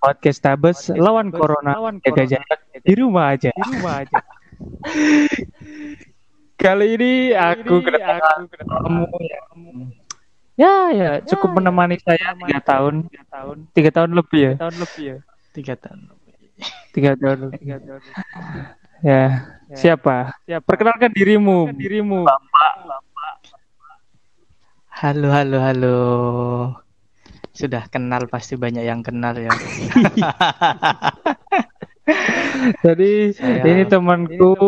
Podcast Tabes lawan corona jaga jarak di rumah aja. Di rumah aja. Kali ini aku kedatangan kamu ya. Ya, ya, cukup menemani saya tiga tahun, Tiga tahun. tiga tahun lebih ya, Tiga tahun lebih ya. Tiga tahun. tiga tahun lebih. Tiga tahun. Ya, siapa? Siapa? Perkenalkan dirimu. dirimu. Halo, halo, halo. Sudah kenal pasti banyak yang kenal ya. Jadi Saya- ini temanku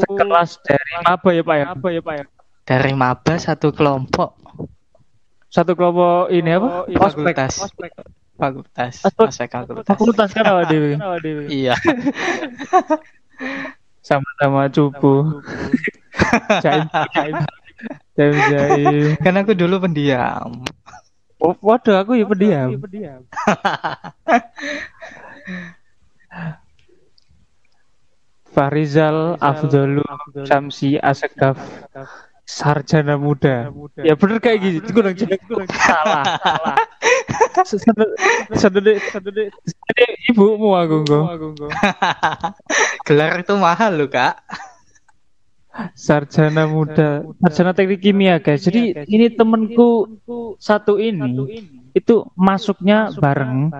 sekelas dari apa ya Pak ya? Apa ya Pak ya? Dari maba satu kelompok Satu kelompok ini apa? Fakultas. Fakultas. Fakultas. Fakultas kan. Kenapa Dewi? Iya. Sama-sama cupu. Jaim, jaim, jaim, jaim. Kan aku dulu pendiam. Oh, waduh, aku ya pendiam. Iya, pendiam. Farizal Afdolul Samsi Asegaf Sarjana Muda. Ya bener kayak gitu. Kurang jelas. Salah. Salah. Sedede, sedede, sedede ibumu aku. Aku. Gelar itu mahal loh, Kak. Sarjana Muda, Sarjana Teknik Kimia guys. Jadi ini temenku satu ini itu masuknya bareng,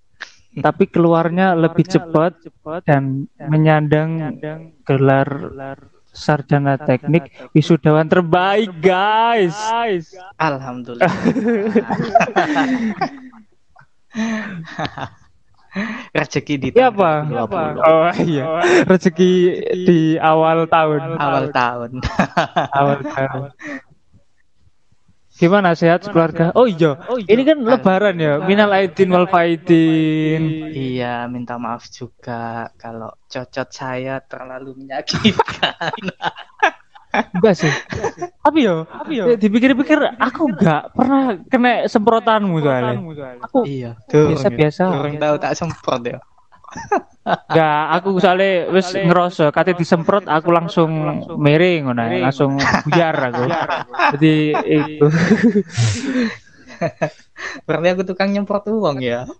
tapi keluarnya lebih cepat dan menyandang gelar sarjana teknik wisudawan terbaik guys. Alhamdulillah. Rezeki di Iya, tahun Pak. 2020. Oh iya, rezeki di awal tahun. Awal tahun. Awal tahun. Gimana sehat keluarga? Oh iya, ini kan lebaran ya. Minal aidin wal faidin. Iya, minta maaf juga kalau cocot saya terlalu menyakitkan. Enggak sih. Tapi yo, ya, dipikir-pikir aku enggak pernah kena semprotanmu soalnya. Aku iya, tuh. biasa-biasa. Orang tahu tak semprot ya. Enggak, aku soalnya wis ngerasa kate disemprot aku langsung miring ngono langsung buyar aku. Jadi itu. Berarti aku tukang nyemprot uang ya.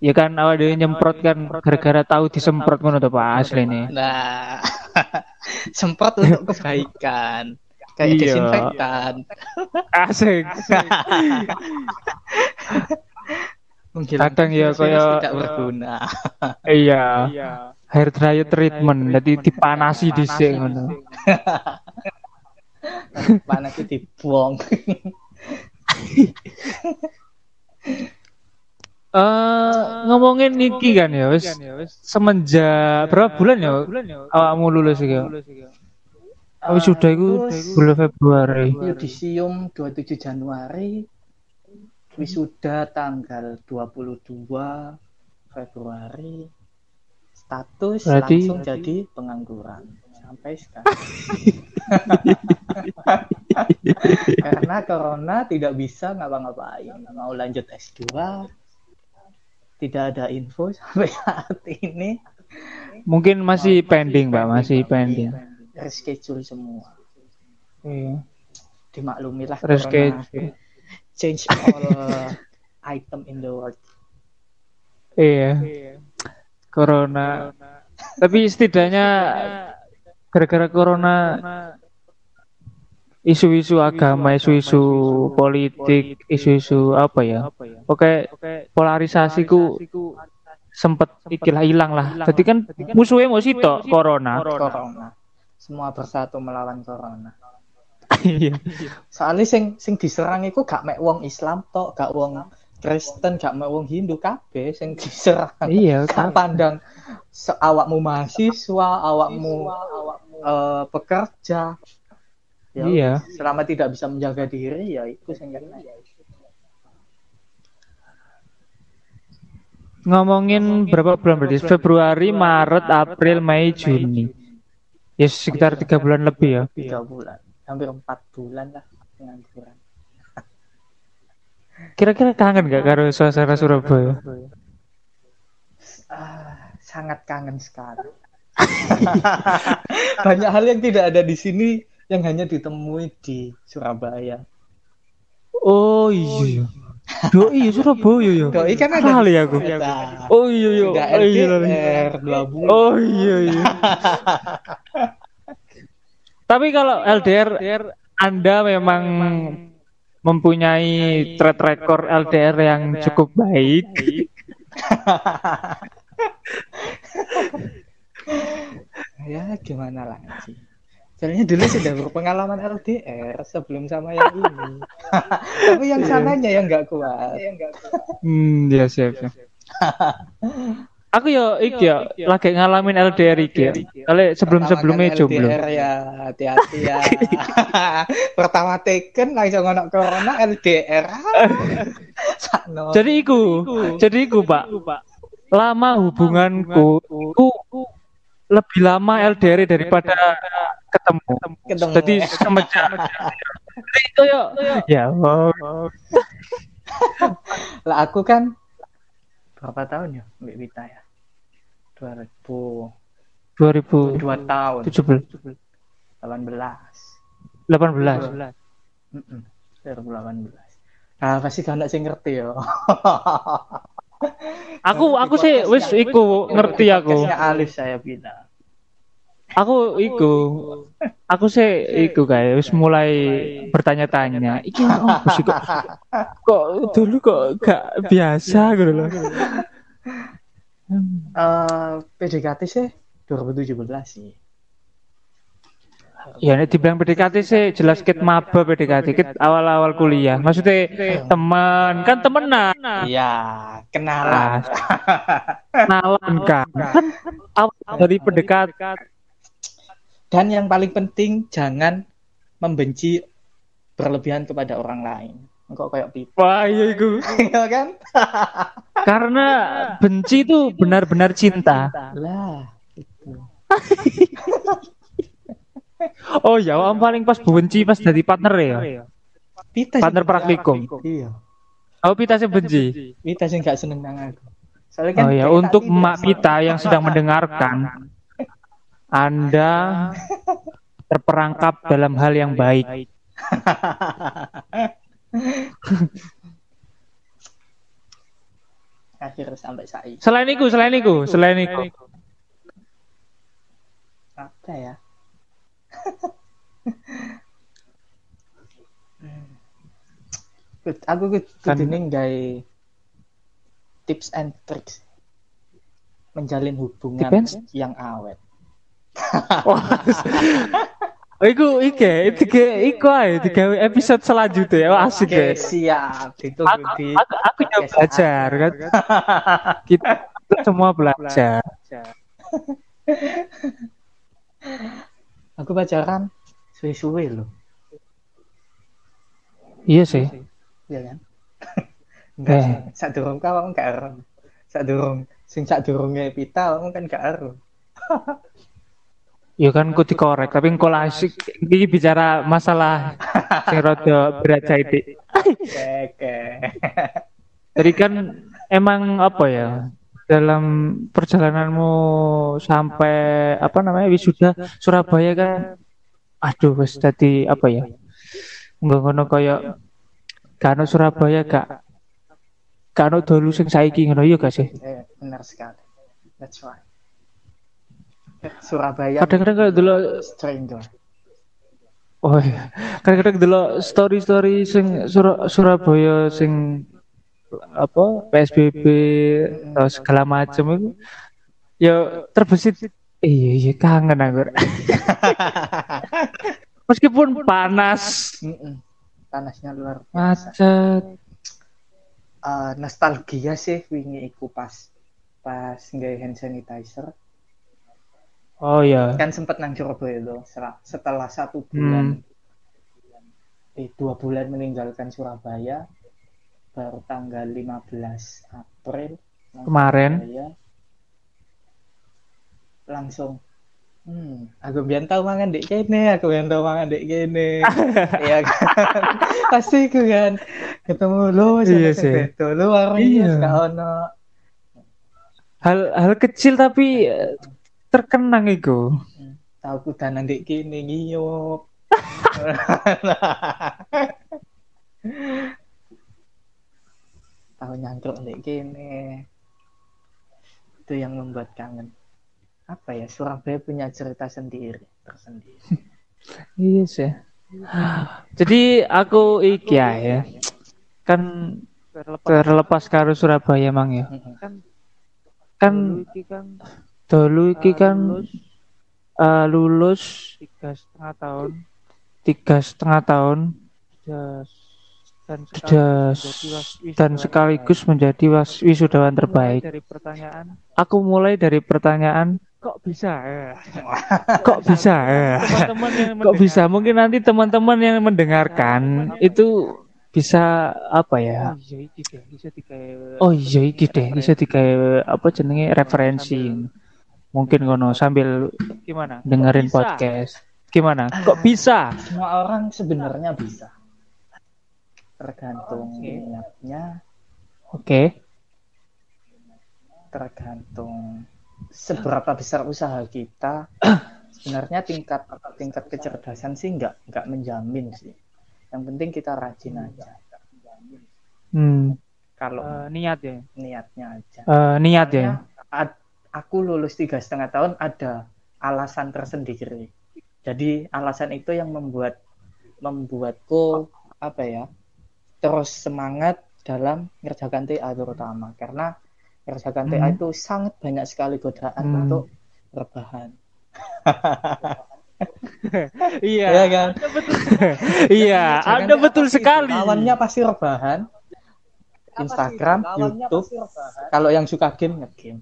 Ya kan awal dia nyemprot kan gara-gara tahu disemprot ngono to Pak asli nih. Nah, semprot untuk kebaikan. Kayak Iya. desinfektan. Asik. Menghilangkan Kadang ya kayak- tidak berguna. Iya. Iya. Hair dryer treatment jadi dipanasi dhisik ngono. Panas itu dibuang. Eh ngomongin niki kan ya wis? Semenjak berapa bulan ya? awakmu lulus iki? ya? Oh, sudah itu Terus- bulan Februari. Yudisium 27 Januari. Wisuda tanggal 22 Februari. Status Berarti- langsung jadi pengangguran. Sampai sekarang. Karena corona tidak bisa ngapa-ngapain. Mau lanjut S2 tidak ada info sampai saat ini. Mungkin masih pending, Mbak, masih pending. reschedule semua. Iya. dimaklumilah Reschedule. corona change all item in the world. Iya, corona. Tapi setidaknya gara-gara corona isu-isu agama, isu-isu politik, isu-isu apa ya? Oke, polarisasiku sempet ikilah hilang lah. Jadi kan musuhnya mau sitok corona. corona semua bersatu melawan corona Iya. soalnya sing sing diserang iku gak mek wong Islam tok gak wong Kristen gak mek wong Hindu kabeh sing diserang Iya, gak pandang awakmu mahasiswa awakmu eh, pekerja Ya, Iya. selama tidak bisa menjaga diri ya itu kena Ngomongin berapa bulan berarti? Februari, Maret, April, Mei, Juni. Ya sekitar tiga bulan lebih ya. tiga bulan hampir empat bulan lah pengangguran Kira-kira kangen gak karo suasana Surabaya? Ah, sangat kangen sekali Banyak hal yang tidak ada di sini yang hanya ditemui di Surabaya. Oh iya. Do iya Surabaya ya. Doi kan ada Kali aku. Oh iya iya. Udah Oh iya. lali. LDR dua bulan. Oh iya iya. Tapi kalau LDR Anda memang mempunyai track record LDR yang cukup baik. ya gimana lagi. Soalnya dulu sudah berpengalaman LDR sebelum sama yang ini. Tapi yang sananya yang nggak kuat. Hmm, ya siap. siap. Aku yo iki yo lagi ngalamin LDR iki. ya. Kalau sebelum-sebelumnya kali jomblo. LDR ya hati-hati ya. Pertama taken langsung ono corona LDR. Jadi iku, jadi iku, Pak. Lama hubunganku iku lebih lama LDR daripada ketemu. Ketemu. Jadi semenjak Jadi koyo ya Allah. lah aku kan berapa tahun ya Mbak Wita ya? 2000 2017 dua tahun. 18 18 Mm-mm, 2018 ah pasti gak ada sing ngerti ya aku aku sih wis iku ngerti aku. Alif saya bilang aku iku. aku sih iku kayak wis mulai bertanya-tanya. iki apa sih kok kok dulu kok gak biasa gitu loh. Eh, PDKT sih 2017 sih. Ya nek dibilang PDKT sih jelas kit maba PDKT kit awal-awal kuliah. Maksudnya teman. Kan temenan. Iya kenalan. Kenalan kan? Kan awal dari pendekat dan yang paling penting jangan membenci berlebihan kepada orang lain. Kok kayak pipa wah iya iku. Ya kan? Karena benci itu benar-benar cinta. Lah itu. Oh ya om paling pas benci pas jadi partner ya? Pita partner praktikum. iya. Oh pita sih benci? Pita sih nggak seneng nang aku. Soalnya kan oh ya untuk emak tidak. pita yang sedang mendengarkan anda terperangkap dalam hal yang baik. Akhir sampai saat selain itu selain itu selain itu apa ya? Aku Kan- kudu gawe tips and tricks. Menjalin hubungan Depends. yang awet iku ike, tiga iku ae, tiga episode selanjutnya, oh, asik Oke, ya. siap itu Aku, di aku, aku juga belajar kan. Kita semua belajar. aku pacaran suwe-suwe loh Iya sih. ya kan enggak Eh. sak durung kamu enggak ero sak durung sing sak durunge pita kamu kan enggak ero Ya kan ku dikorek, tapi engko lah asik iki bicara masalah sing rada berat saiki. oke Jadi kan emang apa ya? Dalam perjalananmu sampai apa namanya wisuda Surabaya kan aduh wis dadi apa ya? Enggak ngono kaya kano Surabaya gak kano dulu sing saiki ngono ya gak sih? eh, benar sekali that's right Surabaya Kadang-kadang kalau dulu stranger Oh iya. Kadang-kadang dulu story-story sing Sur- Surabaya sing apa PSBB atau segala macam itu ya terbesit. Iya iya kangen aku. Meskipun panas, panasnya luar biasa. Macet. Eh, nostalgia sih wingi iku pas pas nggak hand sanitizer Oh iya. kan sempet nang Surabaya itu setelah satu bulan eh dua bulan meninggalkan Surabaya baru tanggal 15 April Kemarin. Surabaya, langsung hmm aku biar tahu mangan dek kene aku biar tahu mangan dek kene ya kan pasti aku kan ketemu lo Iya sih. Sebeto lo warungnya Iya. ono Hal hal kecil tapi eh, terkenang iku. Tahu kudanan ndek kene ngiyup. Tahu nyangkruk ndek kene. Itu yang membuat kangen. Apa ya? Surabaya punya cerita sendiri, tersendiri. Iya sih. Jadi aku iki ya, ya. Kan terlepas karo Surabaya mang ya. Kan kan dulu iki kan lulus eh, lulus tiga setengah tahun tiga setengah tahun dan sekaligus menjadi was- dan wisudawan sekaligus terbaik. menjadi was- wisudawan Mulai terbaik. dari pertanyaan Aku mulai dari pertanyaan kok bisa ya kok bisa ya? teman-teman yang Kok bisa? Mungkin nanti teman-teman yang mendengarkan itu bisa apa ya? oh iya iki deh bisa tiga Oh iya apa jenenge referensi. Mungkin ngono sambil gimana dengerin bisa? podcast. Gimana? Kok bisa? Semua orang sebenarnya bisa. Tergantung Oke. niatnya, Oke. tergantung seberapa besar usaha kita. Sebenarnya tingkat tingkat kecerdasan sih nggak nggak menjamin sih. Yang penting kita rajin aja. Hmm. Kalau Eh, niat ya niatnya aja. Eh, niat ya. Ad- aku lulus tiga setengah tahun ada alasan tersendiri. Jadi alasan itu yang membuat membuatku apa ya terus semangat dalam ngerjakan TA terutama karena ngerjakan TA Hmm. itu sangat banyak sekali godaan Hmm. untuk rebahan. iya Iya kan? Iya, TA betul pasti sekali. Lawannya pasti rebahan. Instagram, YouTube. Kalau yang suka game ngegame.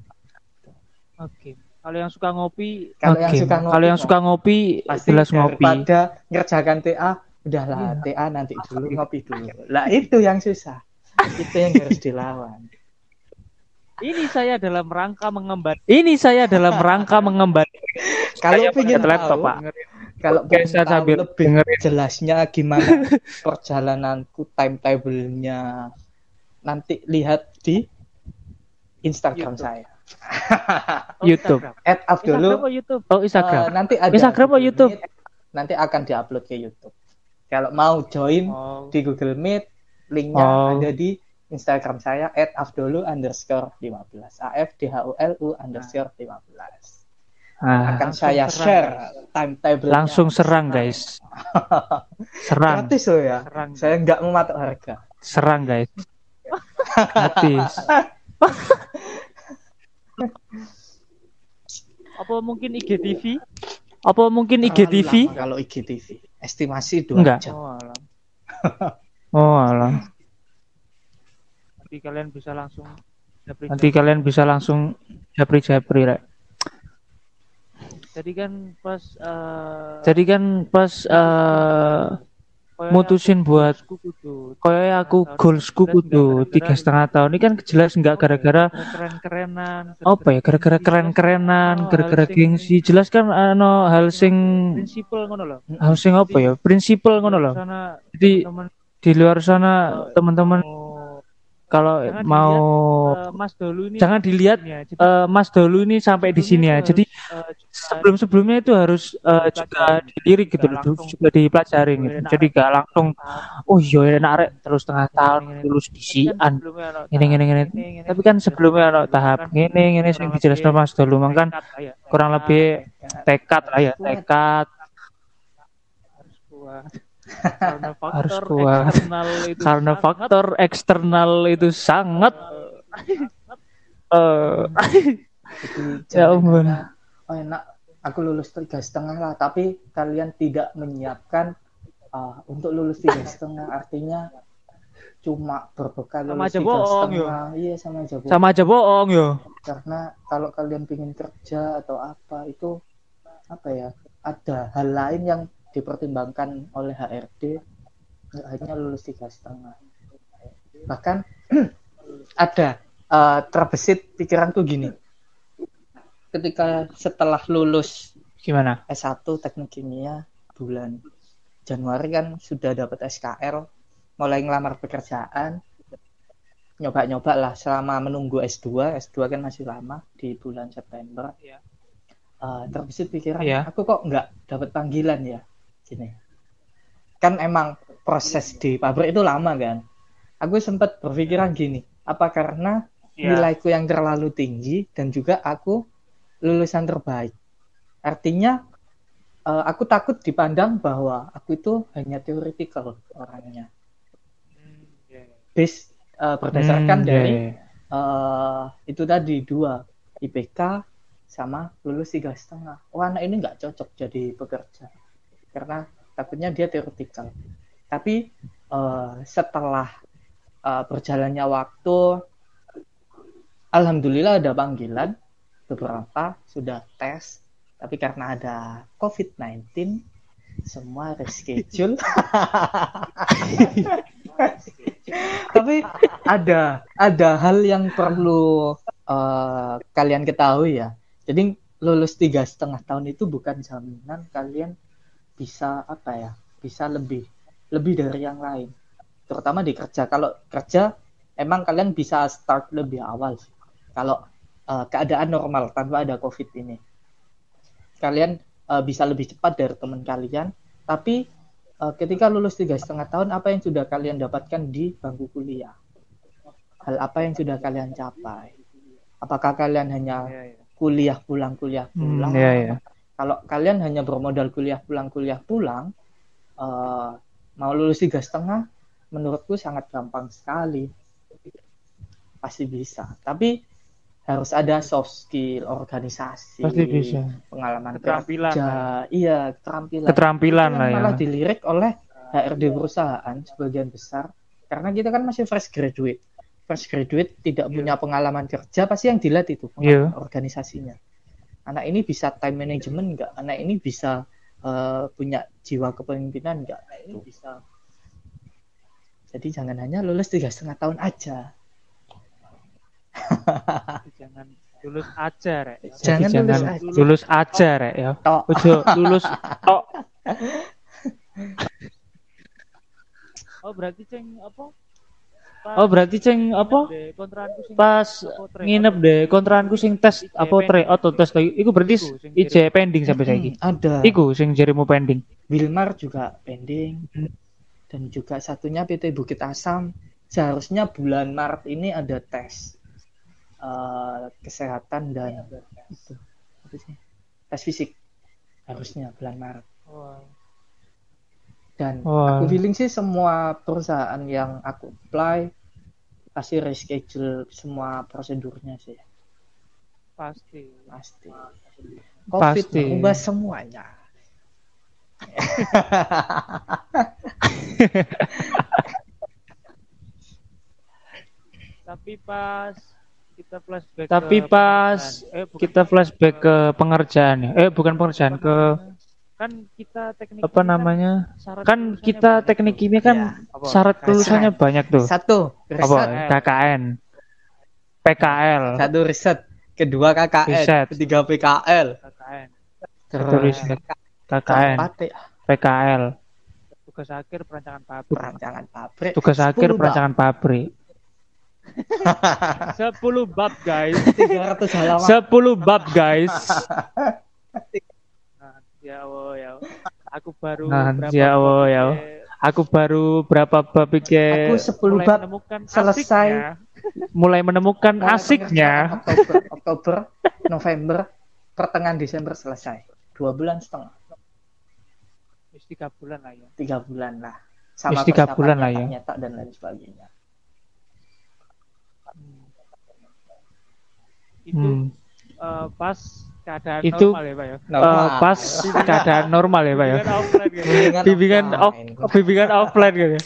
Oke kalau yang suka ngopi Kalau yang Oke. suka ngopi, Kalau yang suka ngopi, pasti jelas ngopi. daripada ngerjakan TA udahlah Iya. TA nanti dulu ngopi dulu lah itu yang susah itu yang harus dilawan ini saya dalam rangka mengemban Ini saya dalam rangka mengemban kalau pengen laptop, tahu Pak. kalau pengen saya tahu sambil lebih dengerin. jelasnya gimana perjalananku timetable-nya nanti lihat di Instagram YouTube. saya YouTube. Instagram. at Instagram Abdulu apa YouTube Oh, Instagram. nanti ada Instagram atau YouTube? Meet, nanti akan diupload ke YouTube kalau mau join oh di Google Meet linknya Oh. ada di Instagram saya at afdolu underscore 15 afdhulu underscore 15 Ah, akan saya serang, share timetable langsung serang, guys. Serang, gratis loh ya serang saya nggak mematok harga serang, guys. Gratis. Apa mungkin IGTV Apa mungkin IGTV? Kalau IGTV estimasi dua Enggak. jam oh alam Oh, alah. nanti kalian bisa langsung japri- Nanti kalian bisa langsung japri-japri, Rek. jadi kan pas eh, Jadi kan pas eh koyo mutusin buat kayak aku tahun goalsku 2019 kudu tiga setengah tahun. Ini kan jelas nggak gara-gara keren-kerenan apa ya? Gara-gara keren-kerenan gara-gara gengsi. Jelas kan ano hal sing prinsipal ngono loh hal sing apa ya? Prinsipal ngono loh jadi teman di luar sana teman-teman mau kalau Jangan mau eh, Mas Dolu ini jangan dilihat ya, jadi eh, Mas dulu ini sampai di sini ya. jadi eh, sebelum-sebelumnya itu harus eh, juga dilirik gitu loh juga dipelajarin gitu. Enak. jadi gak langsung oh iya enak rek terus setengah tahun lulus kan disian. ngene. tahap ngene, tapi kan sebelumnya ada tahap ngene ngene sing dijelaskan Mas dulu kan tekad ya, kurang tekad, lebih tekad lah ya tekad. Harus kuat karena faktor Harus kuat. eksternal itu karena sangat, faktor eksternal itu sangat eh Jadi ya ampun oh enak. Aku lulus tiga setengah lah tapi kalian tidak menyiapkan ah, untuk lulus tiga setengah. Artinya cuma berbekal Sama lulus aja bohong, setengah. iya sama aja bohong. Sama aja bohong yo. Karena kalau kalian ingin kerja atau apa itu apa ya ada hal lain yang dipertimbangkan oleh HRD hanya lulus tiga setengah. Bahkan ada eh, terbesit pikiranku gini. Ketika setelah lulus gimana? S1 teknik kimia bulan Januari kan sudah dapat SKL mulai ngelamar pekerjaan nyoba-nyoba lah selama menunggu S2 S2 kan masih lama di bulan September. Iya. eh, terbesit pikiran Iya. aku kok nggak dapat panggilan ya gini kan emang proses di pabrik itu lama kan aku sempat berpikiran gini apa karena Iya. nilaiku yang terlalu tinggi dan juga aku lulusan terbaik artinya eh, aku takut dipandang bahwa aku itu hanya theoretical orangnya iya. based eh, berdasarkan Hmm, dari iya, iya. eh itu tadi dua IPK sama lulus tiga setengah. Oh anak ini nggak cocok jadi pekerja karena takutnya dia teoretikal. Tapi eh, setelah eh, berjalannya waktu, alhamdulillah ada panggilan beberapa sudah tes. Tapi karena ada COVID-19 semua reschedule. Tapi ada ada hal yang perlu eh, kalian ketahui ya. Jadi lulus tiga setengah tahun itu bukan jaminan kalian bisa apa ya, bisa lebih lebih dari yang lain. Terutama di kerja. Kalau kerja emang kalian bisa start lebih awal sih. Kalau eh, keadaan normal tanpa ada covid ini, kalian eh, bisa lebih cepat dari teman kalian. Tapi eh, ketika lulus tiga setengah tahun, apa yang sudah kalian dapatkan di bangku kuliah? Hal apa yang sudah kalian capai? Apakah kalian hanya Iya, iya. kuliah pulang kuliah Hmm, pulang? iya, iya. Kalau kalian hanya bermodal kuliah pulang kuliah pulang, eh, mau lulus tiga setengah, menurutku sangat gampang sekali. Pasti bisa. Tapi harus ada soft skill, organisasi, Pasti bisa. pengalaman Keterampilan kerja, lah iya keterampilan. Keterampilan lah ya. malah dilirik oleh HRD perusahaan sebagian besar karena kita kan masih fresh graduate fresh graduate tidak punya pengalaman kerja pasti yang dilihat itu pengalaman organisasinya anak ini bisa time management nggak anak ini bisa eh, punya jiwa kepemimpinan nggak Anak ini bisa jadi jangan hanya lulus tiga setengah tahun aja Jangan lulus aja, Rek. Jangan, lulus jangan aja lulus aja rek ya. Tok. Ojo lulus tok. Oh, berarti ceng apa? Pas Oh berarti ceng apa? Pas nginep deh kontraanku sing tes apa tre auto tes lagi. Iku berarti IJ pending sampai saiki. Hmm, ada Iku sing jarimu pending. Wilmar juga pending dan juga satunya PT Bukit Asam seharusnya bulan Maret ini ada tes eh, kesehatan dan itu apa sih? tes fisik harusnya bulan Maret Wah. dan Wah. aku feeling sih semua perusahaan yang aku apply pasti reschedule semua prosedurnya sih Pasti. pasti COVID Pasti. mengubah semuanya Tapi pas kita flashback Tapi pas eh, Kita flashback ke pengerjaan ya. Eh bukan pengerjaan ke kan kita teknik apa kan namanya? syarat Kan lulusannya kita teknik kimia kan Ya. Apa? syarat kelulusannya banyak tuh. satu Apa? riset KKN. PKL. satu riset kedua KKN Riset. ketiga PKL KKN. Satu riset. KKN. keempat ya, PKL. tugas akhir perancangan pabrik perancangan pabrik Tugas akhir 10 perancangan pabrik. 10 bab guys 300 halaman 10 bab guys. ya Allah ya Allah. aku baru Nah, berapa ya Allah, ya Allah. Aku baru berapa bab aku 10 mulai bab menemukan selesai. asiknya. mulai menemukan mulai asiknya. Oktober Oktober November pertengahan Desember selesai dua bulan setengah tiga bulan lah ya tiga bulan lah sama tiga bulan lah ya. nyetak dan lain sebagainya itu Hmm. eh, pas keadaan Itu- normal ya pak ya Eh, pas keadaan normal ya, Pak ya. Bimbingan offline gitu. Bimbingan off, offline. bimbingan offline gitu. ya.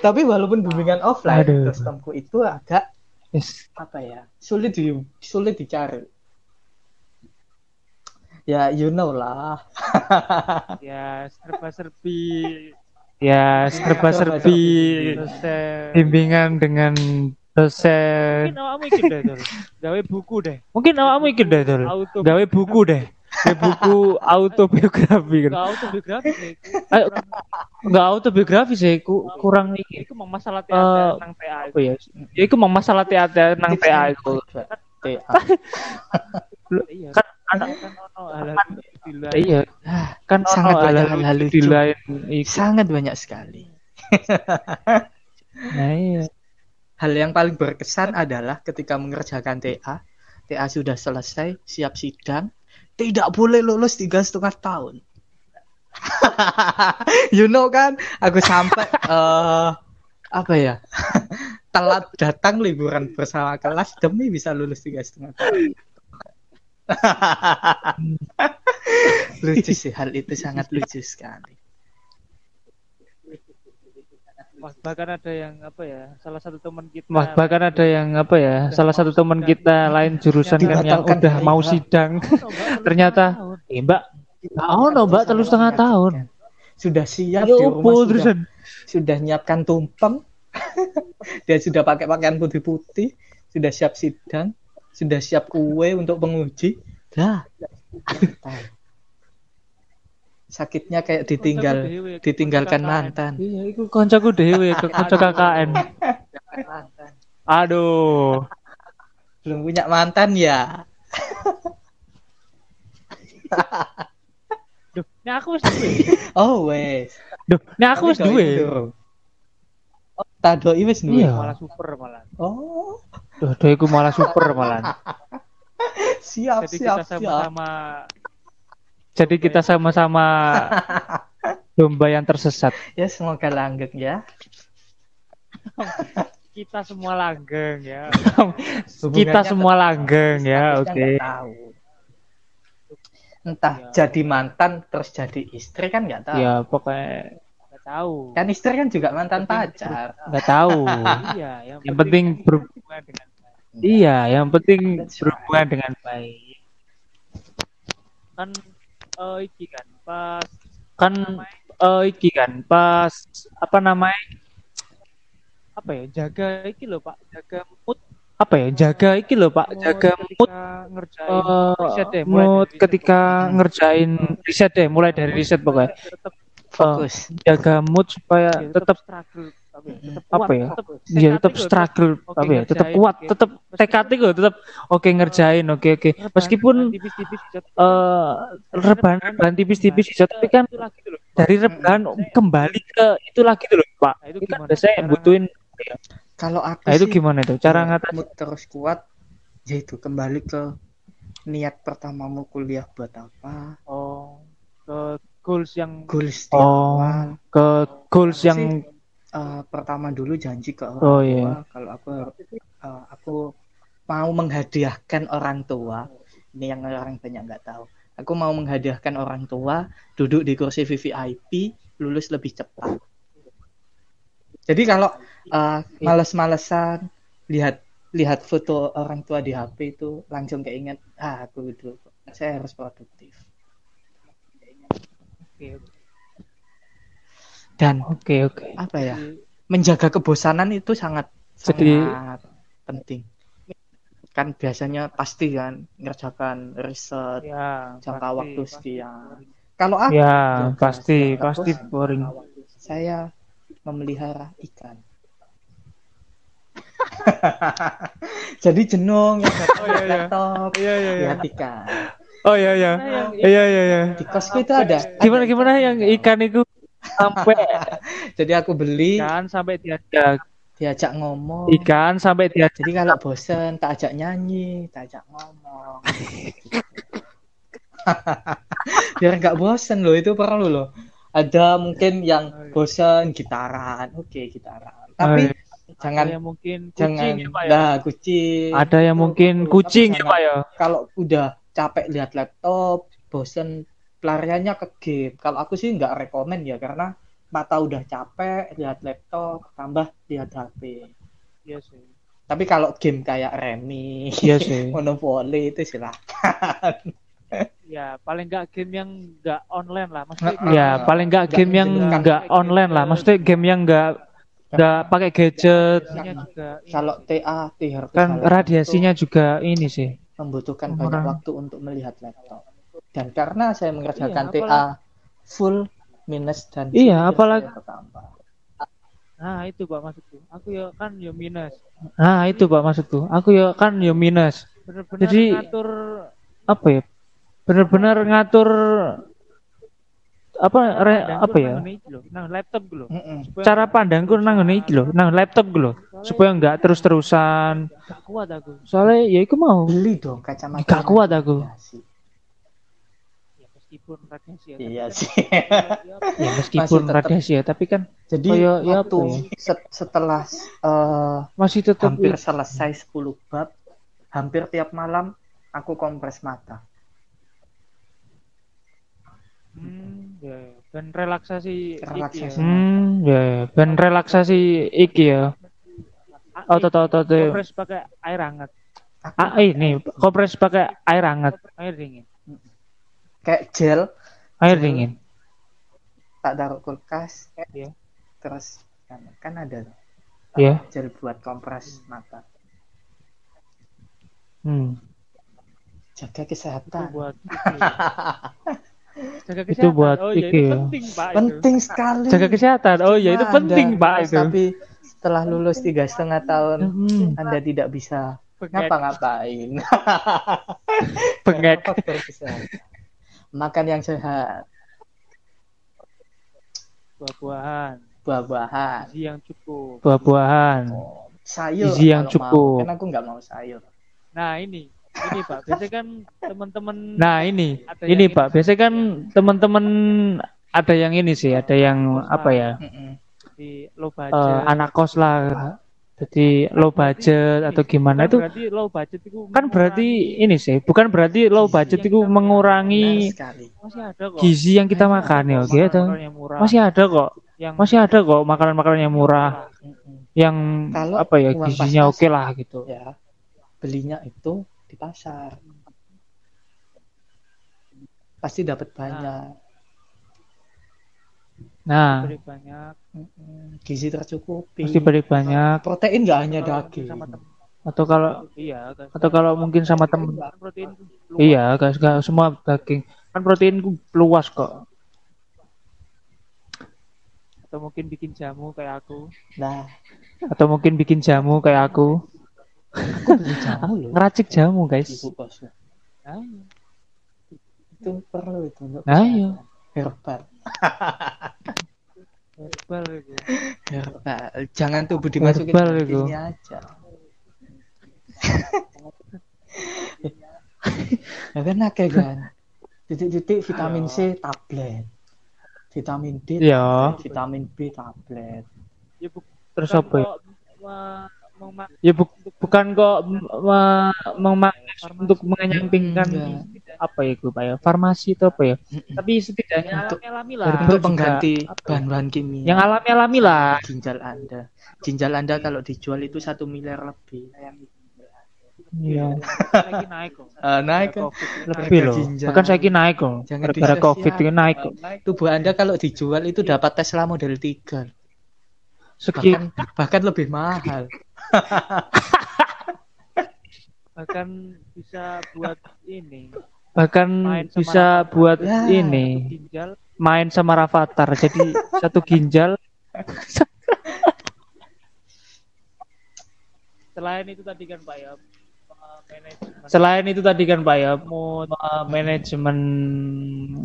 tapi walaupun bimbingan offline Aduh. sistemku itu agak Yes. apa ya sulit di sulit dicari ya you know lah ya serba serbi Ya, serba-serbi bimbingan dengan dosen. mungkin awakmu iki deh gawe buku deh Mungkin awakmu iki deh, Gawe buku deh. Gawe buku autobiografi kan. Gak autobiografi Enggak autobiografi sih, ku, kurang iki. memang masalah Eh, teater nang PA Apa ya? Iku masalah teater nang TA iku. TA Iya. Kan anak kan iya kan Sangat ono banyak hal-hal hal lucu di lucu. lain iku. Sangat banyak sekali. Nah, iya. Hal yang paling berkesan adalah ketika mengerjakan TA, TA sudah selesai, siap sidang, tidak boleh lulus tiga setengah tahun. you know kan, aku sampai eh apa ya, telat datang liburan bersama kelas demi bisa lulus tiga setengah tahun. lucu sih hal itu sangat lucu sekali. Wah, bahkan ada yang apa ya? Salah satu teman kita. Wah, bahkan ada yang apa ya salah satu teman kita lain jurusan kan yang udah mau sidang. Ternyata eh mbak. Oh no mbak. Telur setengah tahun. Sudah siap di rumah sudah terusan. sudah nyiapkan tumpeng. Dia sudah pakai pakaian putih-putih sudah siap sidang. Sudah siap kue untuk penguji. Dah sakitnya kayak ditinggal ditinggalkan mantan. Iya itu koncoku dewe konco KKN. Aduh. Belum punya mantan ya? Duh, ini aku wis duwe. oh wes. Duh ini aku wis duwe. oh tadoi wes duwe? Iya. Malah super malah. oh. Duh duh iku malah super malah. Siap Jadi siap kita siap. sama-sama jadi kita sama-sama domba yang tersesat. Ya semoga langgeng ya. Kita semua langgeng ya. kita semua langgeng ya oke. tahu. entah Iya. jadi mantan terus jadi istri kan nggak tahu. Ya pokoknya Nggak tahu. kan istri kan juga mantan pacar. nggak tahu. Iya, yang, yang penting ber- berhubungan dengan iya yang penting berhubungan dengan baik. Kan eh iki kan pas kan eh, iki kan pas apa namanya apa ya jaga iki loh pak jaga mood. Apa ya jaga iki loh pak jaga mood ketika ngerjain riset deh mulai mood dari riset. ketika ngerjain riset deh mulai dari riset pokoknya. Tetap fokus. jaga mood supaya ya, tetap struggle apa ya, tetap Apa kuat, ya? tetap ya struggle oke, apa ya? tetap kuat tetap tekad itu tetap oke ngerjain oke oke. Rebahan- meskipun tipis-tipis eh rebahan rebahan tipis-tipis bisa tapi kan itu lagi tuh loh. dari rebahan kembali ke itu lagi tuh loh pak. Nah, itu kan gimana cara- butuhin kalau aku nah itu sih gimana itu? Cara ngatas mood terus kuat yaitu kembali ke niat pertamamu kuliah buat apa? Oh ke goals yang goals oh awal. ke goals yang Eh, pertama dulu janji ke orang Oh, tua iya. kalau aku eh, aku mau menghadiahkan orang tua. Ini yang orang banyak nggak tahu. Aku mau menghadiahkan orang tua duduk di kursi VVIP lulus lebih cepat. Jadi kalau eh, males-malesan lihat lihat foto orang tua di HP itu langsung keinget ah aku dulu saya harus produktif. Oke, dan oke oke. apa ya menjaga kebosanan itu sangat Jadi- sangat penting. Kan biasanya pasti kan ngerjakan riset ya jangka pasti, waktu pasti. sekian. Kalau aku ya pasti pasti bosan, boring. Saya memelihara ikan. Jadi jenong datang Oh, iya, ke iya. laptop. Iya iya iya. Lihat ikan. Oh iya iya. Nah, iya iya iya. Di kosku itu ada. Gimana ada gimana yang ikan itu sampai jadi aku beli ikan sampai dia ya, diajak ngomong ikan sampai dia Jadi kalau bosen tak ajak nyanyi, tak ajak ngomong. Biar nggak bosen loh itu perlu loh. Ada mungkin yang bosen gitaran, oke gitaran. Tapi jangan yang mungkin jangan kucing ya pak ya nah kucing. ada yang mungkin kucing ya pak ya Kalau udah capek lihat laptop, bosen pelariannya ke game. Kalau aku sih nggak rekomen ya karena mata udah capek lihat laptop, tambah lihat HP. iya sih. Tapi kalau game kayak Remi, iya sih. Monopoly itu silahkan. ya paling nggak game yang nggak online lah. Maksudnya ya paling nggak game yang nggak online lah. Maksudnya game yang nggak nggak pakai gadget. Ini. Kalau TA, THR kan radiasinya juga ini sih. Membutuhkan banyak waktu untuk melihat laptop. Dan karena saya mengerjakan Iya, TA full minus dan Iya, apalagi- bertambah. nah itu pak maksudku aku ya kan ya minus nah itu pak maksudku aku ya kan yo minus bener-bener Jadi- ngatur apa ya? Bener-bener ngatur apa re, apa ya? nang laptop gue. Mm-mm. Supaya Cara pandangku nang ngene iki lho, nang laptop gue lho, supaya nggak terus-terusan. gak kuat aku. Soalnya ya iku mau beli dong kacamata Gak kuat aku. Ya meskipun radiasi ya. Iya tapi sih. kan- ya, ya meskipun tetep- radiasi ya, tapi kan Jadi Kayak, ya waktu ya? set- setelah eh, masih tetap hampir selesai 10 bab, hampir tiap malam aku kompres mata. Hmm, ya, ya. dan relaksasi, Relaksasi. iki ya. Hmm, ya, ya. ben relaksasi iki ya. Ah, Otot-otot eh, ya. kompres pakai air hangat, Ah, ini kompres pakai air hangat, air dingin. Kayak gel air Gel. dingin. tak taruh kulkas, Ya. terus kan, kan ada Ya. gel buat kompres mata. Hmm. Jaga Itu kesehatan. buat iki. Jaga Itu buat oh, iki itu ya. penting, Pak. itu. Penting sekali. Jaga kesehatan. Oh ya itu penting Anda- Pak itu. Tapi setelah lulus tiga setengah tahun, Hmm, Anda tidak bisa ngapa-ngapain. Faktor kesehatan. Makan yang sehat, buah-buahan, buah-buahan, gizi yang cukup. Buah-buahan. sayur. Gizi yang kalau cukup. Mau. Kan aku nggak mau sayur. Nah, ini. Ini, Pak. Biasanya kan teman-teman Nah ini, Ada ini Pak. Biasanya kan teman-teman ada yang ini sih, ada yang apa ya? Di low eh, budget. anak kos lah. Jadi low budget atau gimana Bukan itu berarti low budget itu kan berarti ini sih, bukan berarti low budget itu mengurangi sekali. masih ada kok. gizi yang kita makan ya, gitu. yang murah. Masih ada kok, yang masih ada kok makanan-makanan yang murah, yang Kalau apa ya gizinya oke lah gitu. Ya, belinya itu di pasar. Pasti dapat banyak. Nah, beri banyak. Gizi tercukupi. pasti beri banyak. Protein nggak hanya daging. sama temen. Atau kalau Iya, kan. atau kalau mungkin sama temen Kan protein luas. Iya, guys, gak semua daging. Kan proteinku luas kok. atau mungkin bikin jamu kayak aku. Nah, Atau mungkin bikin jamu kayak aku. aku jamu loh. Ngeracik jamu, guys. Ibu. Nah, Itu perlu itu untuk Nah, kesehatan. iya. herbal. herbal itu. Herbal. Jangan tubuh dimasukin Herbal ke itu. ini aja. ya kan akeh kan. Titik-titik vitamin C tablet. Vitamin D Iya. tablet, vitamin B tablet. Ya bu- Terus apa ya? Ya bu- bukan kok farmasi. untuk mengenyampingkan Enggak. Apa ya gue ya? Farmasi itu apa ya? Tapi setidaknya Untuk- alami-alami lah. Untuk pengganti bahan-bahan kimia. yang alami-alami lah. ginjal Anda. Ginjal Anda kalau dijual itu satu miliar lebih. Iya. Lagi naik kok. Eh, naik kan? Lebih loh. Bahkan saya naik kok. Jangan disia-siakan. Covid ini naik kok. Tubuh Anda kalau dijual itu dapat Tesla model 3. Segi Bahkan bahkan lebih mahal. Bahkan bisa buat ini. Bahkan bisa Rafathar. buat Ya. ini Ginjal. main sama Rafathar jadi satu ginjal Selain itu tadi kan Pak ya. Manajemen. selain itu tadi kan Pak ya mood uh, manajemen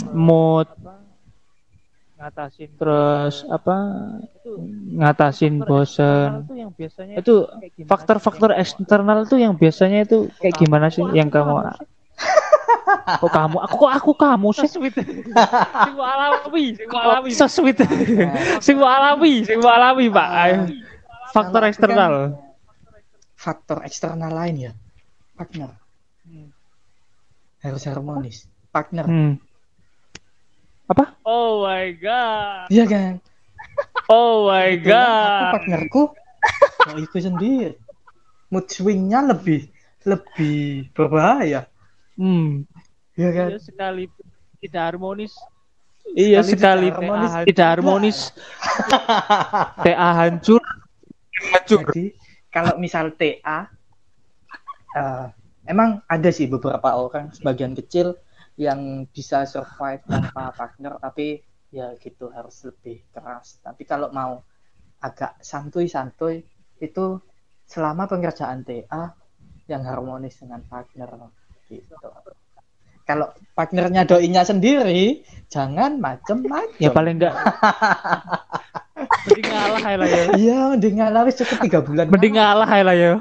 mood apa, ngatasin terus apa itu ngatasin faktor bosen tuh yang biasanya itu faktor-faktor eksternal tuh yang biasanya itu kayak gimana sih yang kamu kok kamu aku kok aku kamu So sih sweet. Sing alami, sing alami. so sweet sing alami sing alami Pak Ayo. faktor aku eksternal Faktor eksternal lain ya. Partner Hmm. harus harmonis. Partner. hmm. apa Oh my god. Iya kan? oh my Kebetulan Aku god partnerku mau ikut sendiri. Mood swingnya lebih lebih berbahaya. hmm. Iya kan? Ya, sekali tidak harmonis. Iya Sekali sekali tidak harmonis. TA tidak harmonis. TA hancur. Hancur. Jadi kalau misal TA, eh, emang ada sih beberapa orang, sebagian kecil yang bisa survive tanpa partner, tapi ya gitu harus lebih keras. Tapi kalau mau agak santuy-santuy, itu selama pengerjaan TA yang harmonis dengan partner gitu. Kalau partnernya doinya sendiri jangan macem-macem Ya paling enggak Mending ngalah lah ya. iya mending ngalah wis cukup tiga bulan mending ngalah lah ya.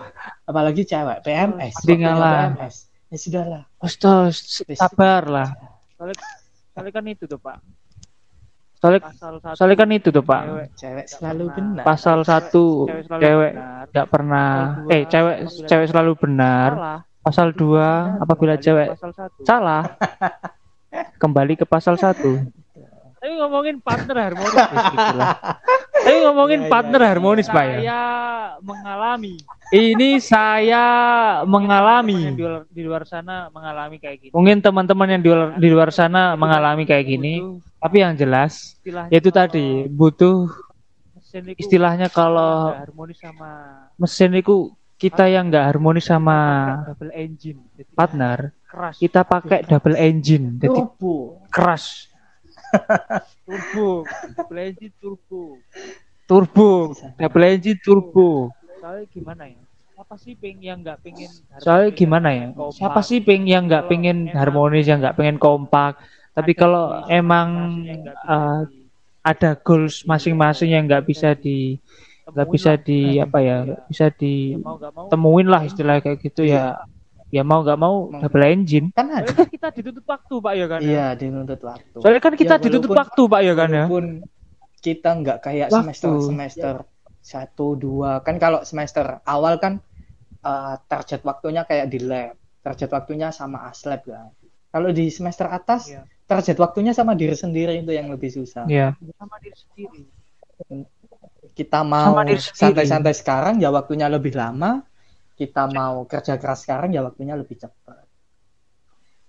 apalagi cewek PMS Mending ngalah. PMS ya sudahlah Astaga, sabar lah. Soalnya, soalnya kan itu tuh Pak. Soalnya soalnya kan itu tuh, Pak. Cewek. cewek selalu benar Pasal satu Cewek nggak pernah eh cewek cewek selalu benar. Pasal dua apabila Kembali ke cewek Pasal satu. salah kembali ke pasal satu. Tapi ngomongin partner harmonis. Tapi ngomongin Ya, partner ya. harmonis, Pak ya. Saya mengalami. Ini saya mengalami. di luar, di luar sana mengalami kayak gini. Mungkin teman-teman yang di luar, di luar sana mengalami kayak gini, Butuh tapi yang jelas yaitu tadi butuh istilahnya kalau harmonis sama mesin itu kita yang nggak harmonis sama double engine. Jadi partner, keras. kita pakai double engine, jadi turbo keras, turbo, double engine turbo. turbo, double engine turbo. Soalnya gimana ya? Siapa sih peng yang nggak pengen Soalnya gimana ya? kompak? Siapa sih peng yang nggak pengen harmonis, yang nggak pengen kompak? Tapi kalau emang eh, ada goals masing-masing yang nggak bisa di nggak temuin bisa lah. di apa ya, Iya. bisa Ya, ditemuin nggak mau lah istilah kayak gitu ya. Ya mau nggak mau double engine. kan ada Soalnya kan kita dituntut waktu pak ya kan ya? iya dituntut waktu Soalnya kan kita Ya, dituntut waktu pak ya kan ya. walaupun kita nggak kayak Waktu. semester semester satu dua kan kalau semester awal kan uh, target waktunya kayak di lab target waktunya sama aslab kan kalau di semester atas Iya. target waktunya sama diri sendiri itu yang lebih susah Iya. sama diri sendiri kita mau santai-santai sekarang ya waktunya lebih lama. Kita mau kerja keras sekarang ya waktunya lebih cepat.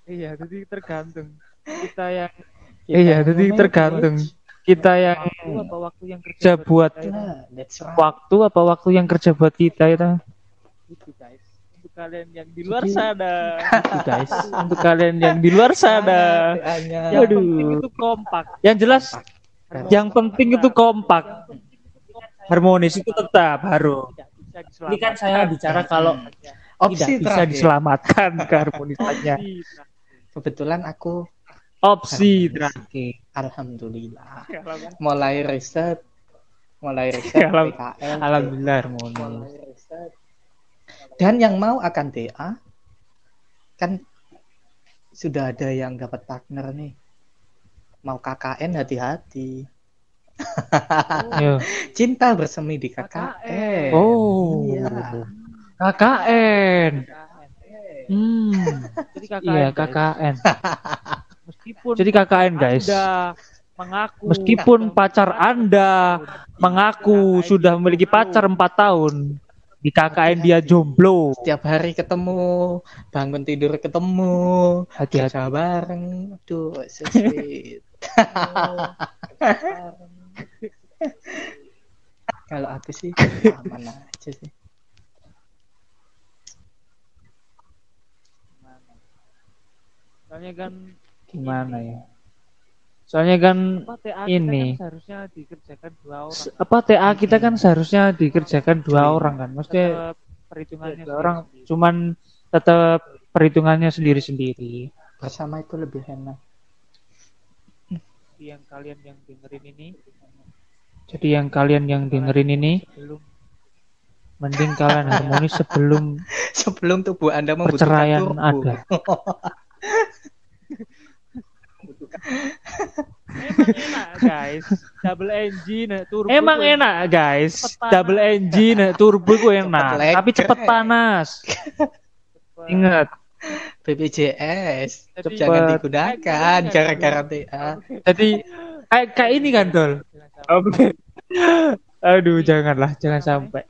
Iya jadi tergantung. Kita yang Kita Iya, jadi tergantung. Kita yang waktu apa waktu yang kerja buat kita. Nah, right. waktu apa waktu yang kerja buat kita itu? Guys. Untuk kalian yang di luar sana. Itu, guys. Untuk kalian yang di luar sana. yang penting itu kompak. Yang jelas Kompak. yang penting itu kompak harmonis. Itu tetap harus ini kan saya bicara kalau opsi tidak bisa terakhir. diselamatkan keharmonisannya. Kebetulan aku opsi terakhir. Alhamdulillah. Mulai riset mulai riset Alham- PKL alhamdulillah harmonis. dan yang mau akan TA kan sudah ada yang dapat partner nih. Mau KKN hati-hati Yo. cinta bersemi di KKN oh. Iya. KKN hmm. Jadi KKN, iya. KKN meskipun jadi KKN guys Anda mengaku Meskipun pacar Anda mengaku sudah memiliki pacar empat tahun, di KKN dia jomblo. setiap hari ketemu bangun tidur ketemu Hati-hati. kerja bareng. Aduh so sweet kalau aku sih aman aja sih soalnya kan Gimana ya? Soalnya kan apa TA Ini. kan seharusnya dikerjakan dua orang se- apa TA kita kan seharusnya dikerjakan dua orang kan. Maksudnya Tetap perhitungannya dua orang sendiri-sendiri. cuman tetap perhitungannya sendiri-sendiri. bersama itu lebih enak yang kalian yang dengerin ini Jadi yang kalian yang dengerin ini belum mending kalian harmonis sebelum sebelum tubuh anda membutuhkan perceraian turbo. ada. emang enak guys double engine turbo Emang enak guys, Cepet double engine turbo itu enak, Cepet tapi cepet panas. cepet. Ingat, BPJS Jadi- jangan Cepet. digunakan gara-gara TA jadi kayak kayak ini kan dol. Aduh, janganlah, jangan sampai.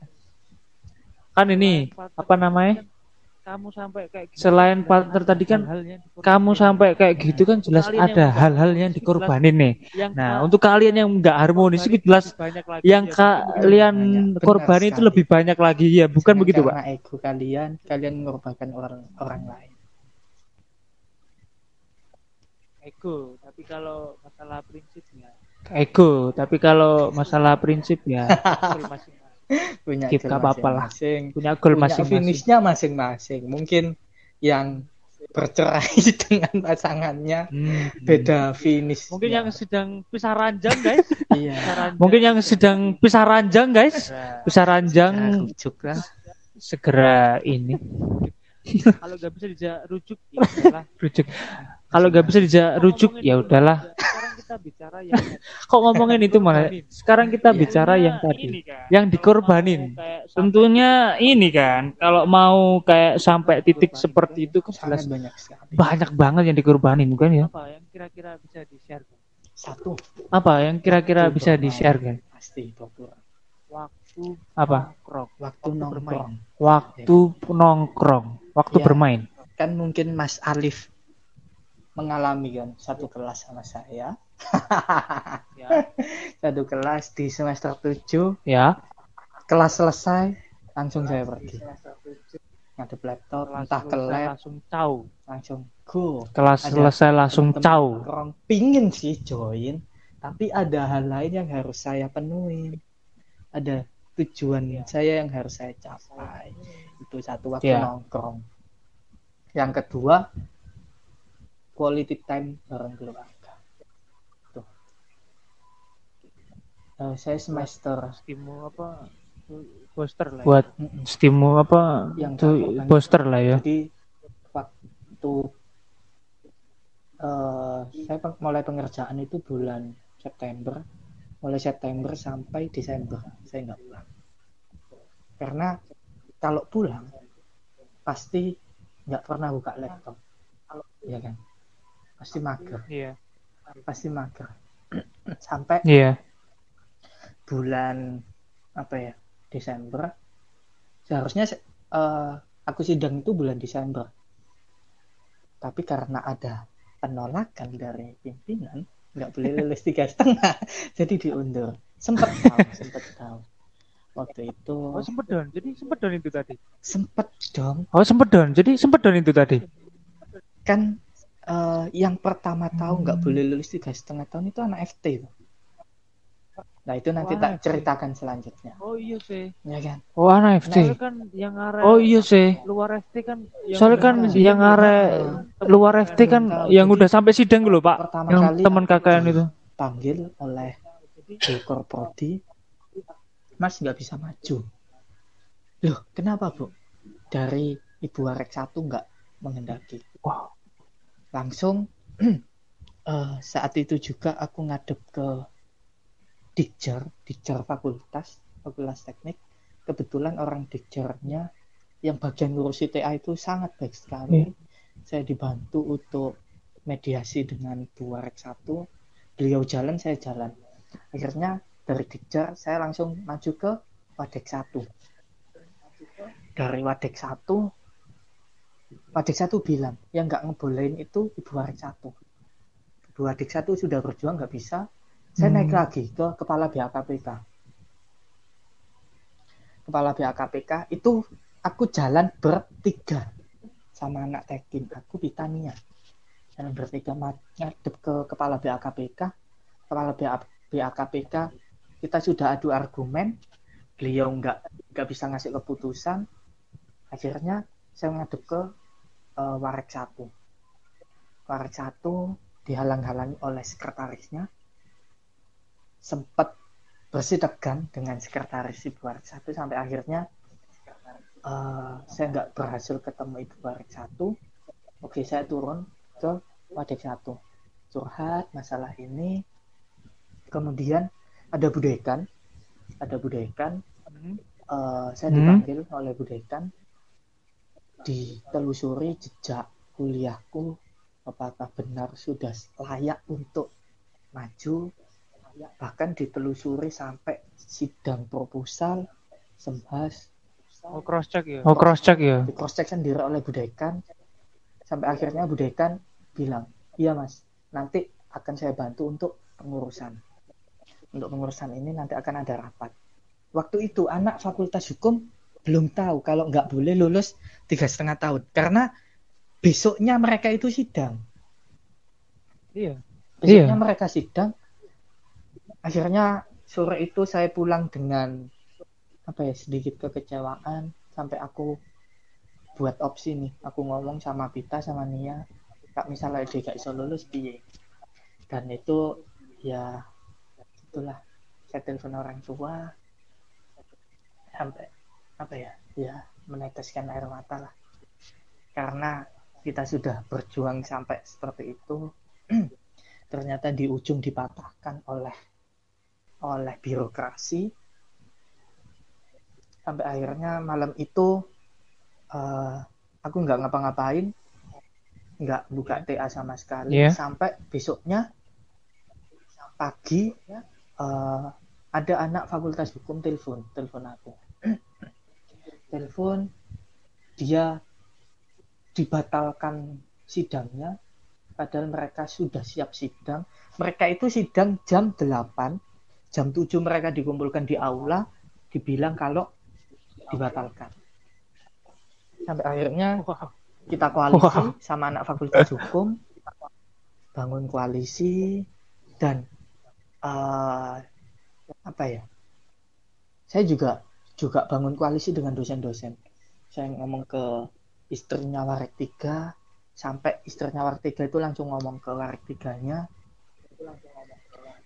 Kan ini apa namanya? kamu sampai kayak gitu. Selain partner tadi kan kamu sampai kayak gitu kan jelas ada hal-hal yang dikorbanin nih. yang Nah, untuk kalian yang nggak harmonis itu jelas banyak lagi yang ya. kalian korban itu lebih banyak lagi ya, bukan Jangan begitu, Pak? ego kalian kalian mengorbankan orang orang lain ego tapi kalau masalah prinsip Ego, tapi kalau masalah prinsip ya punya Skip, goal gak apa-apa lah. masing-masing. punya goal masing-masing. finishnya masing-masing mungkin yang bercerai dengan pasangannya Hmm. beda finish Mungkin yang sedang pisah ranjang, guys. iya ranjang. Mungkin yang sedang pisah ranjang, guys. Pisah ranjang lah segera ini kalau nggak bisa dijak rujuk, ya rujuk. Kalau nggak bisa dijak rujuk ya udahlah. Kita bicara yang Kok ngomongin itu malah? Sekarang kita Iya. bicara yang Tentunya ini tadi. kan, Yang dikorbanin. Tentunya ini kan, kalau mau kayak sampai titik seperti itu kan jelas banyak sekali banyak banget yang dikorbanin kan ya. apa yang kira-kira bisa di-share kan? satu Apa yang kira-kira bisa bermain. di-share kan? pasti berkurang waktu Apa? nongkrong. waktu Waktu nongkrong Waktu nongkrong, waktu Iya. bermain. kan mungkin Mas Alif mengalami kan satu kelas sama saya Ya. satu kelas di semester 7 Ya. kelas selesai langsung saya pergi ngadep laptop entah ke Langsung- lab langsung tahu. langsung go Kelas Ada selesai langsung caw. nongkrong. pingin sih join tapi ada hal lain yang harus saya penuhi ada tujuan saya yang harus saya capai itu satu waktu Iya. nongkrong yang kedua quality time bareng keluarga tuh Eh, saya semester Stimu apa? Poster lah. ya. Buat Mm-mm. stimu apa? Yang Itu poster lah ya. Jadi waktu eh saya mulai pengerjaan itu bulan September, mulai September sampai Desember saya nggak pulang. Karena kalau pulang pasti nggak pernah buka laptop, ya kan? Pasti mager, Iya. pasti mager. sampai Iya. Bulan apa ya Desember seharusnya se- eh, aku sidang itu bulan Desember tapi karena ada penolakan dari pimpinan nggak boleh lulus tiga setengah jadi diundur sempet tahu sempet tahu waktu itu Oh sempet don. Jadi sempet don itu tadi. sempet dong Oh sempet don. Jadi sempet don itu tadi. kan eh, yang pertama tahu nggak boleh lulus tiga setengah tahun itu anak FT tuh. Nah itu nanti Wah, tak ceritakan selanjutnya Oh iya sih. ya kan Oh anak Soalnya FT. kan yang are Oh iya sih. luar FT kan yang Soalnya kan yang are luar FT kan yang udah sampai sidang dulu pak. Pertama Yang kali teman KKN itu. panggil oleh Dekor Prodi Mas nggak bisa maju loh kenapa bu dari Ibu Arek satu nggak mengendaki Wow. langsung eh, saat itu juga aku ngadep ke Dikjer Dikjer fakultas fakultas teknik kebetulan orang Dikjernya yang bagian ngurus ITA itu sangat baik sekali. Saya dibantu untuk mediasi dengan Bu Arek satu. Beliau jalan saya jalan. Akhirnya dari Dikjer saya langsung maju ke Wadek satu. Dari Wadek satu Wadek satu bilang yang nggak ngebolehin itu Ibu Arek satu. Ibu Wadek satu sudah berjuang nggak bisa saya Hmm. naik lagi ke kepala BHKPK kepala BHKPK itu aku jalan bertiga sama anak tekin. Aku Bitania jalan bertiga ngadep ke kepala BHKPK kepala BHKPK kita sudah adu argumen. Beliau nggak nggak bisa ngasih keputusan. Akhirnya saya ngadep ke eh, Warek satu. Warek satu dihalang-halangi oleh sekretarisnya sempat bersitegan dengan sekretaris Ibu Warek satu sampai akhirnya eh, saya nggak berhasil ketemu Ibu Warek satu. Oke saya turun ke Wadek satu. Curhat masalah ini. Kemudian ada budekan ada budekan Hmm. eh, saya Hmm. dipanggil oleh budekan ditelusuri jejak kuliahku apakah benar sudah layak untuk maju bahkan ditelusuri sampai sidang proposal sembahas Oh cross check ya. Oh cross check ya. di cross check sendiri oleh budekan sampai akhirnya budekan bilang iya mas nanti akan saya bantu untuk pengurusan untuk pengurusan ini nanti akan ada rapat waktu itu anak fakultas hukum belum tahu kalau nggak boleh lulus tiga setengah tahun karena besoknya mereka itu sidang Iya. besoknya Iya. mereka sidang akhirnya sore itu saya pulang dengan apa ya sedikit kekecewaan. Sampai aku buat opsi nih. Aku ngomong sama Pita sama Nia kak misalnya dia gak iso lulus piye? Dan itu ya itulah. Saya telepon orang tua sampai apa ya ya meneteskan air mata lah. Karena kita sudah berjuang sampai seperti itu ternyata di ujung dipatahkan oleh oleh birokrasi. Sampai akhirnya malam itu uh, aku nggak ngapa-ngapain nggak buka TA sama sekali. Yeah. sampai besoknya pagi uh, ada anak fakultas hukum telepon telepon aku. Telepon dia dibatalkan sidangnya padahal mereka sudah siap sidang. Mereka itu sidang jam 8 jam 7 mereka dikumpulkan di aula dibilang kalau dibatalkan. Sampai akhirnya kita koalisi Wah. sama anak fakultas hukum bangun koalisi dan eh, apa ya saya juga juga bangun koalisi dengan dosen-dosen. Saya ngomong ke istrinya Warek 3 sampai istrinya Warek 3 itu langsung ngomong ke Warek 3 nya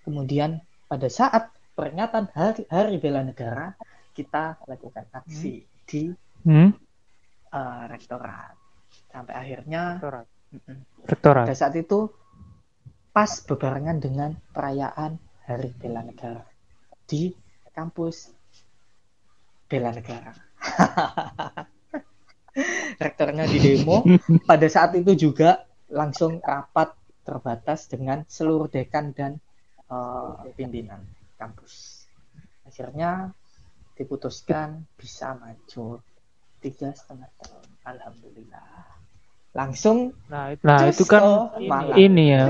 kemudian pada saat peringatan hari, hari bela negara kita lakukan aksi di Hmm? eh, rektorat sampai akhirnya Rektorat. Rektorat. pada saat itu pas bebarengan dengan perayaan Hari Bela Negara di kampus Bela Negara. Rektornya di demo. Pada saat itu juga langsung rapat terbatas dengan seluruh dekan dan eh, pimpinan kampus. Akhirnya diputuskan bisa maju tiga setengah tahun. Alhamdulillah. Langsung Nah, itu, Nah, itu kan Malang. ini ya.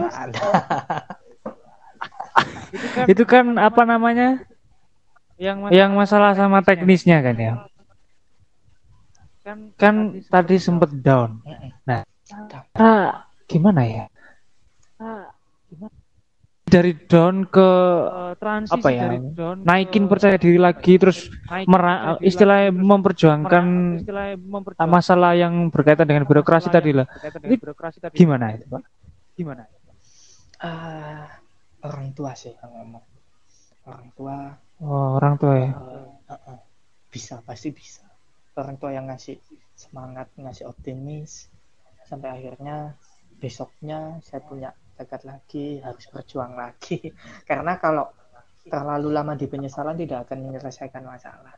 itu kan Itu kan apa namanya? yang mas- Yang masalah sama teknisnya kan ya. kan Kan tadi sempet down. Mm-mm. Nah, gimana ya? Dari down ke eh, transisi apa ya, dari down naikin ke- percaya diri lagi terus mera- terus memperjuangkan masalah yang berkaitan dengan birokrasi tadi lah. birokrasi tadi. Gimana itu, Pak? Gimana? Ah, orang tua sih yang ngomong. Orang tua Oh, orang tua ya. eh, eh, eh, bisa pasti bisa. Orang tua yang ngasih semangat, ngasih optimis sampai akhirnya besoknya saya punya tekad lagi harus berjuang lagi karena kalau terlalu lama di penyesalan tidak akan menyelesaikan masalah.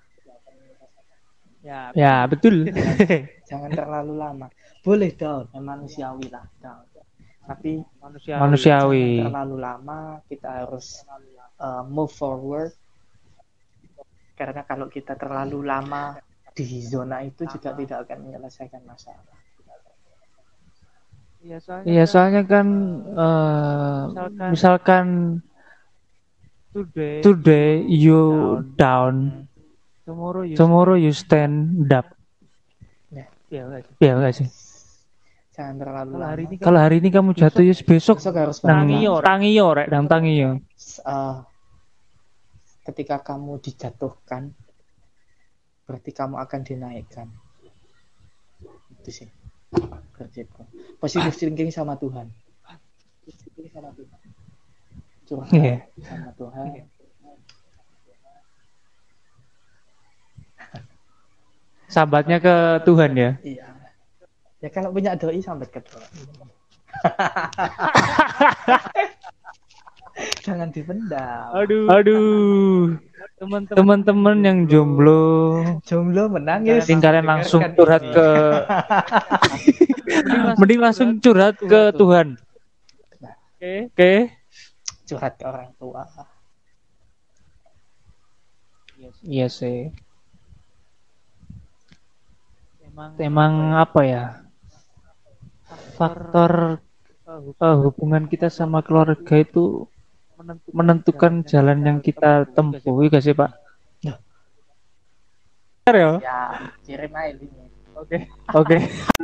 Ya, Ya, betul. Jangan terlalu lama. Boleh down, memang manusiawi lah down. Tapi manusia Manusiawi. Jangan terlalu lama kita harus uh, move forward karena kalau kita terlalu lama di zona itu juga tidak akan menyelesaikan masalah Iya, soalnya, Iya, kan soalnya kan eh, Misalkan- misalkan today, today you down, tomorrow you tomorrow you stand up. ya, enggak sih? Ya enggak sih? jangan terlalu Kalau hari ini kan Kalau hari ini kamu jatuh ya besok besok harus. Tangiyo, Rek. tangiyo rek, nang tangiyo. Uh, ketika kamu dijatuhkan berarti kamu akan dinaikkan itu sih prinsipku positive thinking sama Tuhan curhat Iya. sama Tuhan Sambatnya ke Tuhan ya. Iya. Ya kalau punya doi sampai ke doi. Jangan dipendam. Aduh, Aduh, teman-teman yang jomblo, Jomblo menangis. mending kalian langsung curhat ke mending langsung curhat ke Tuhan. Oke. Oke. curhat ke orang tua. Iya sih. Emang Emang apa ya? Faktor eh, eh, hubungan kita sama keluarga itu menentukan, jalan yang kita tempuh, gak sih Pak? Ya. Benar ya? Ya, kirim aja ini. Oke. Oke.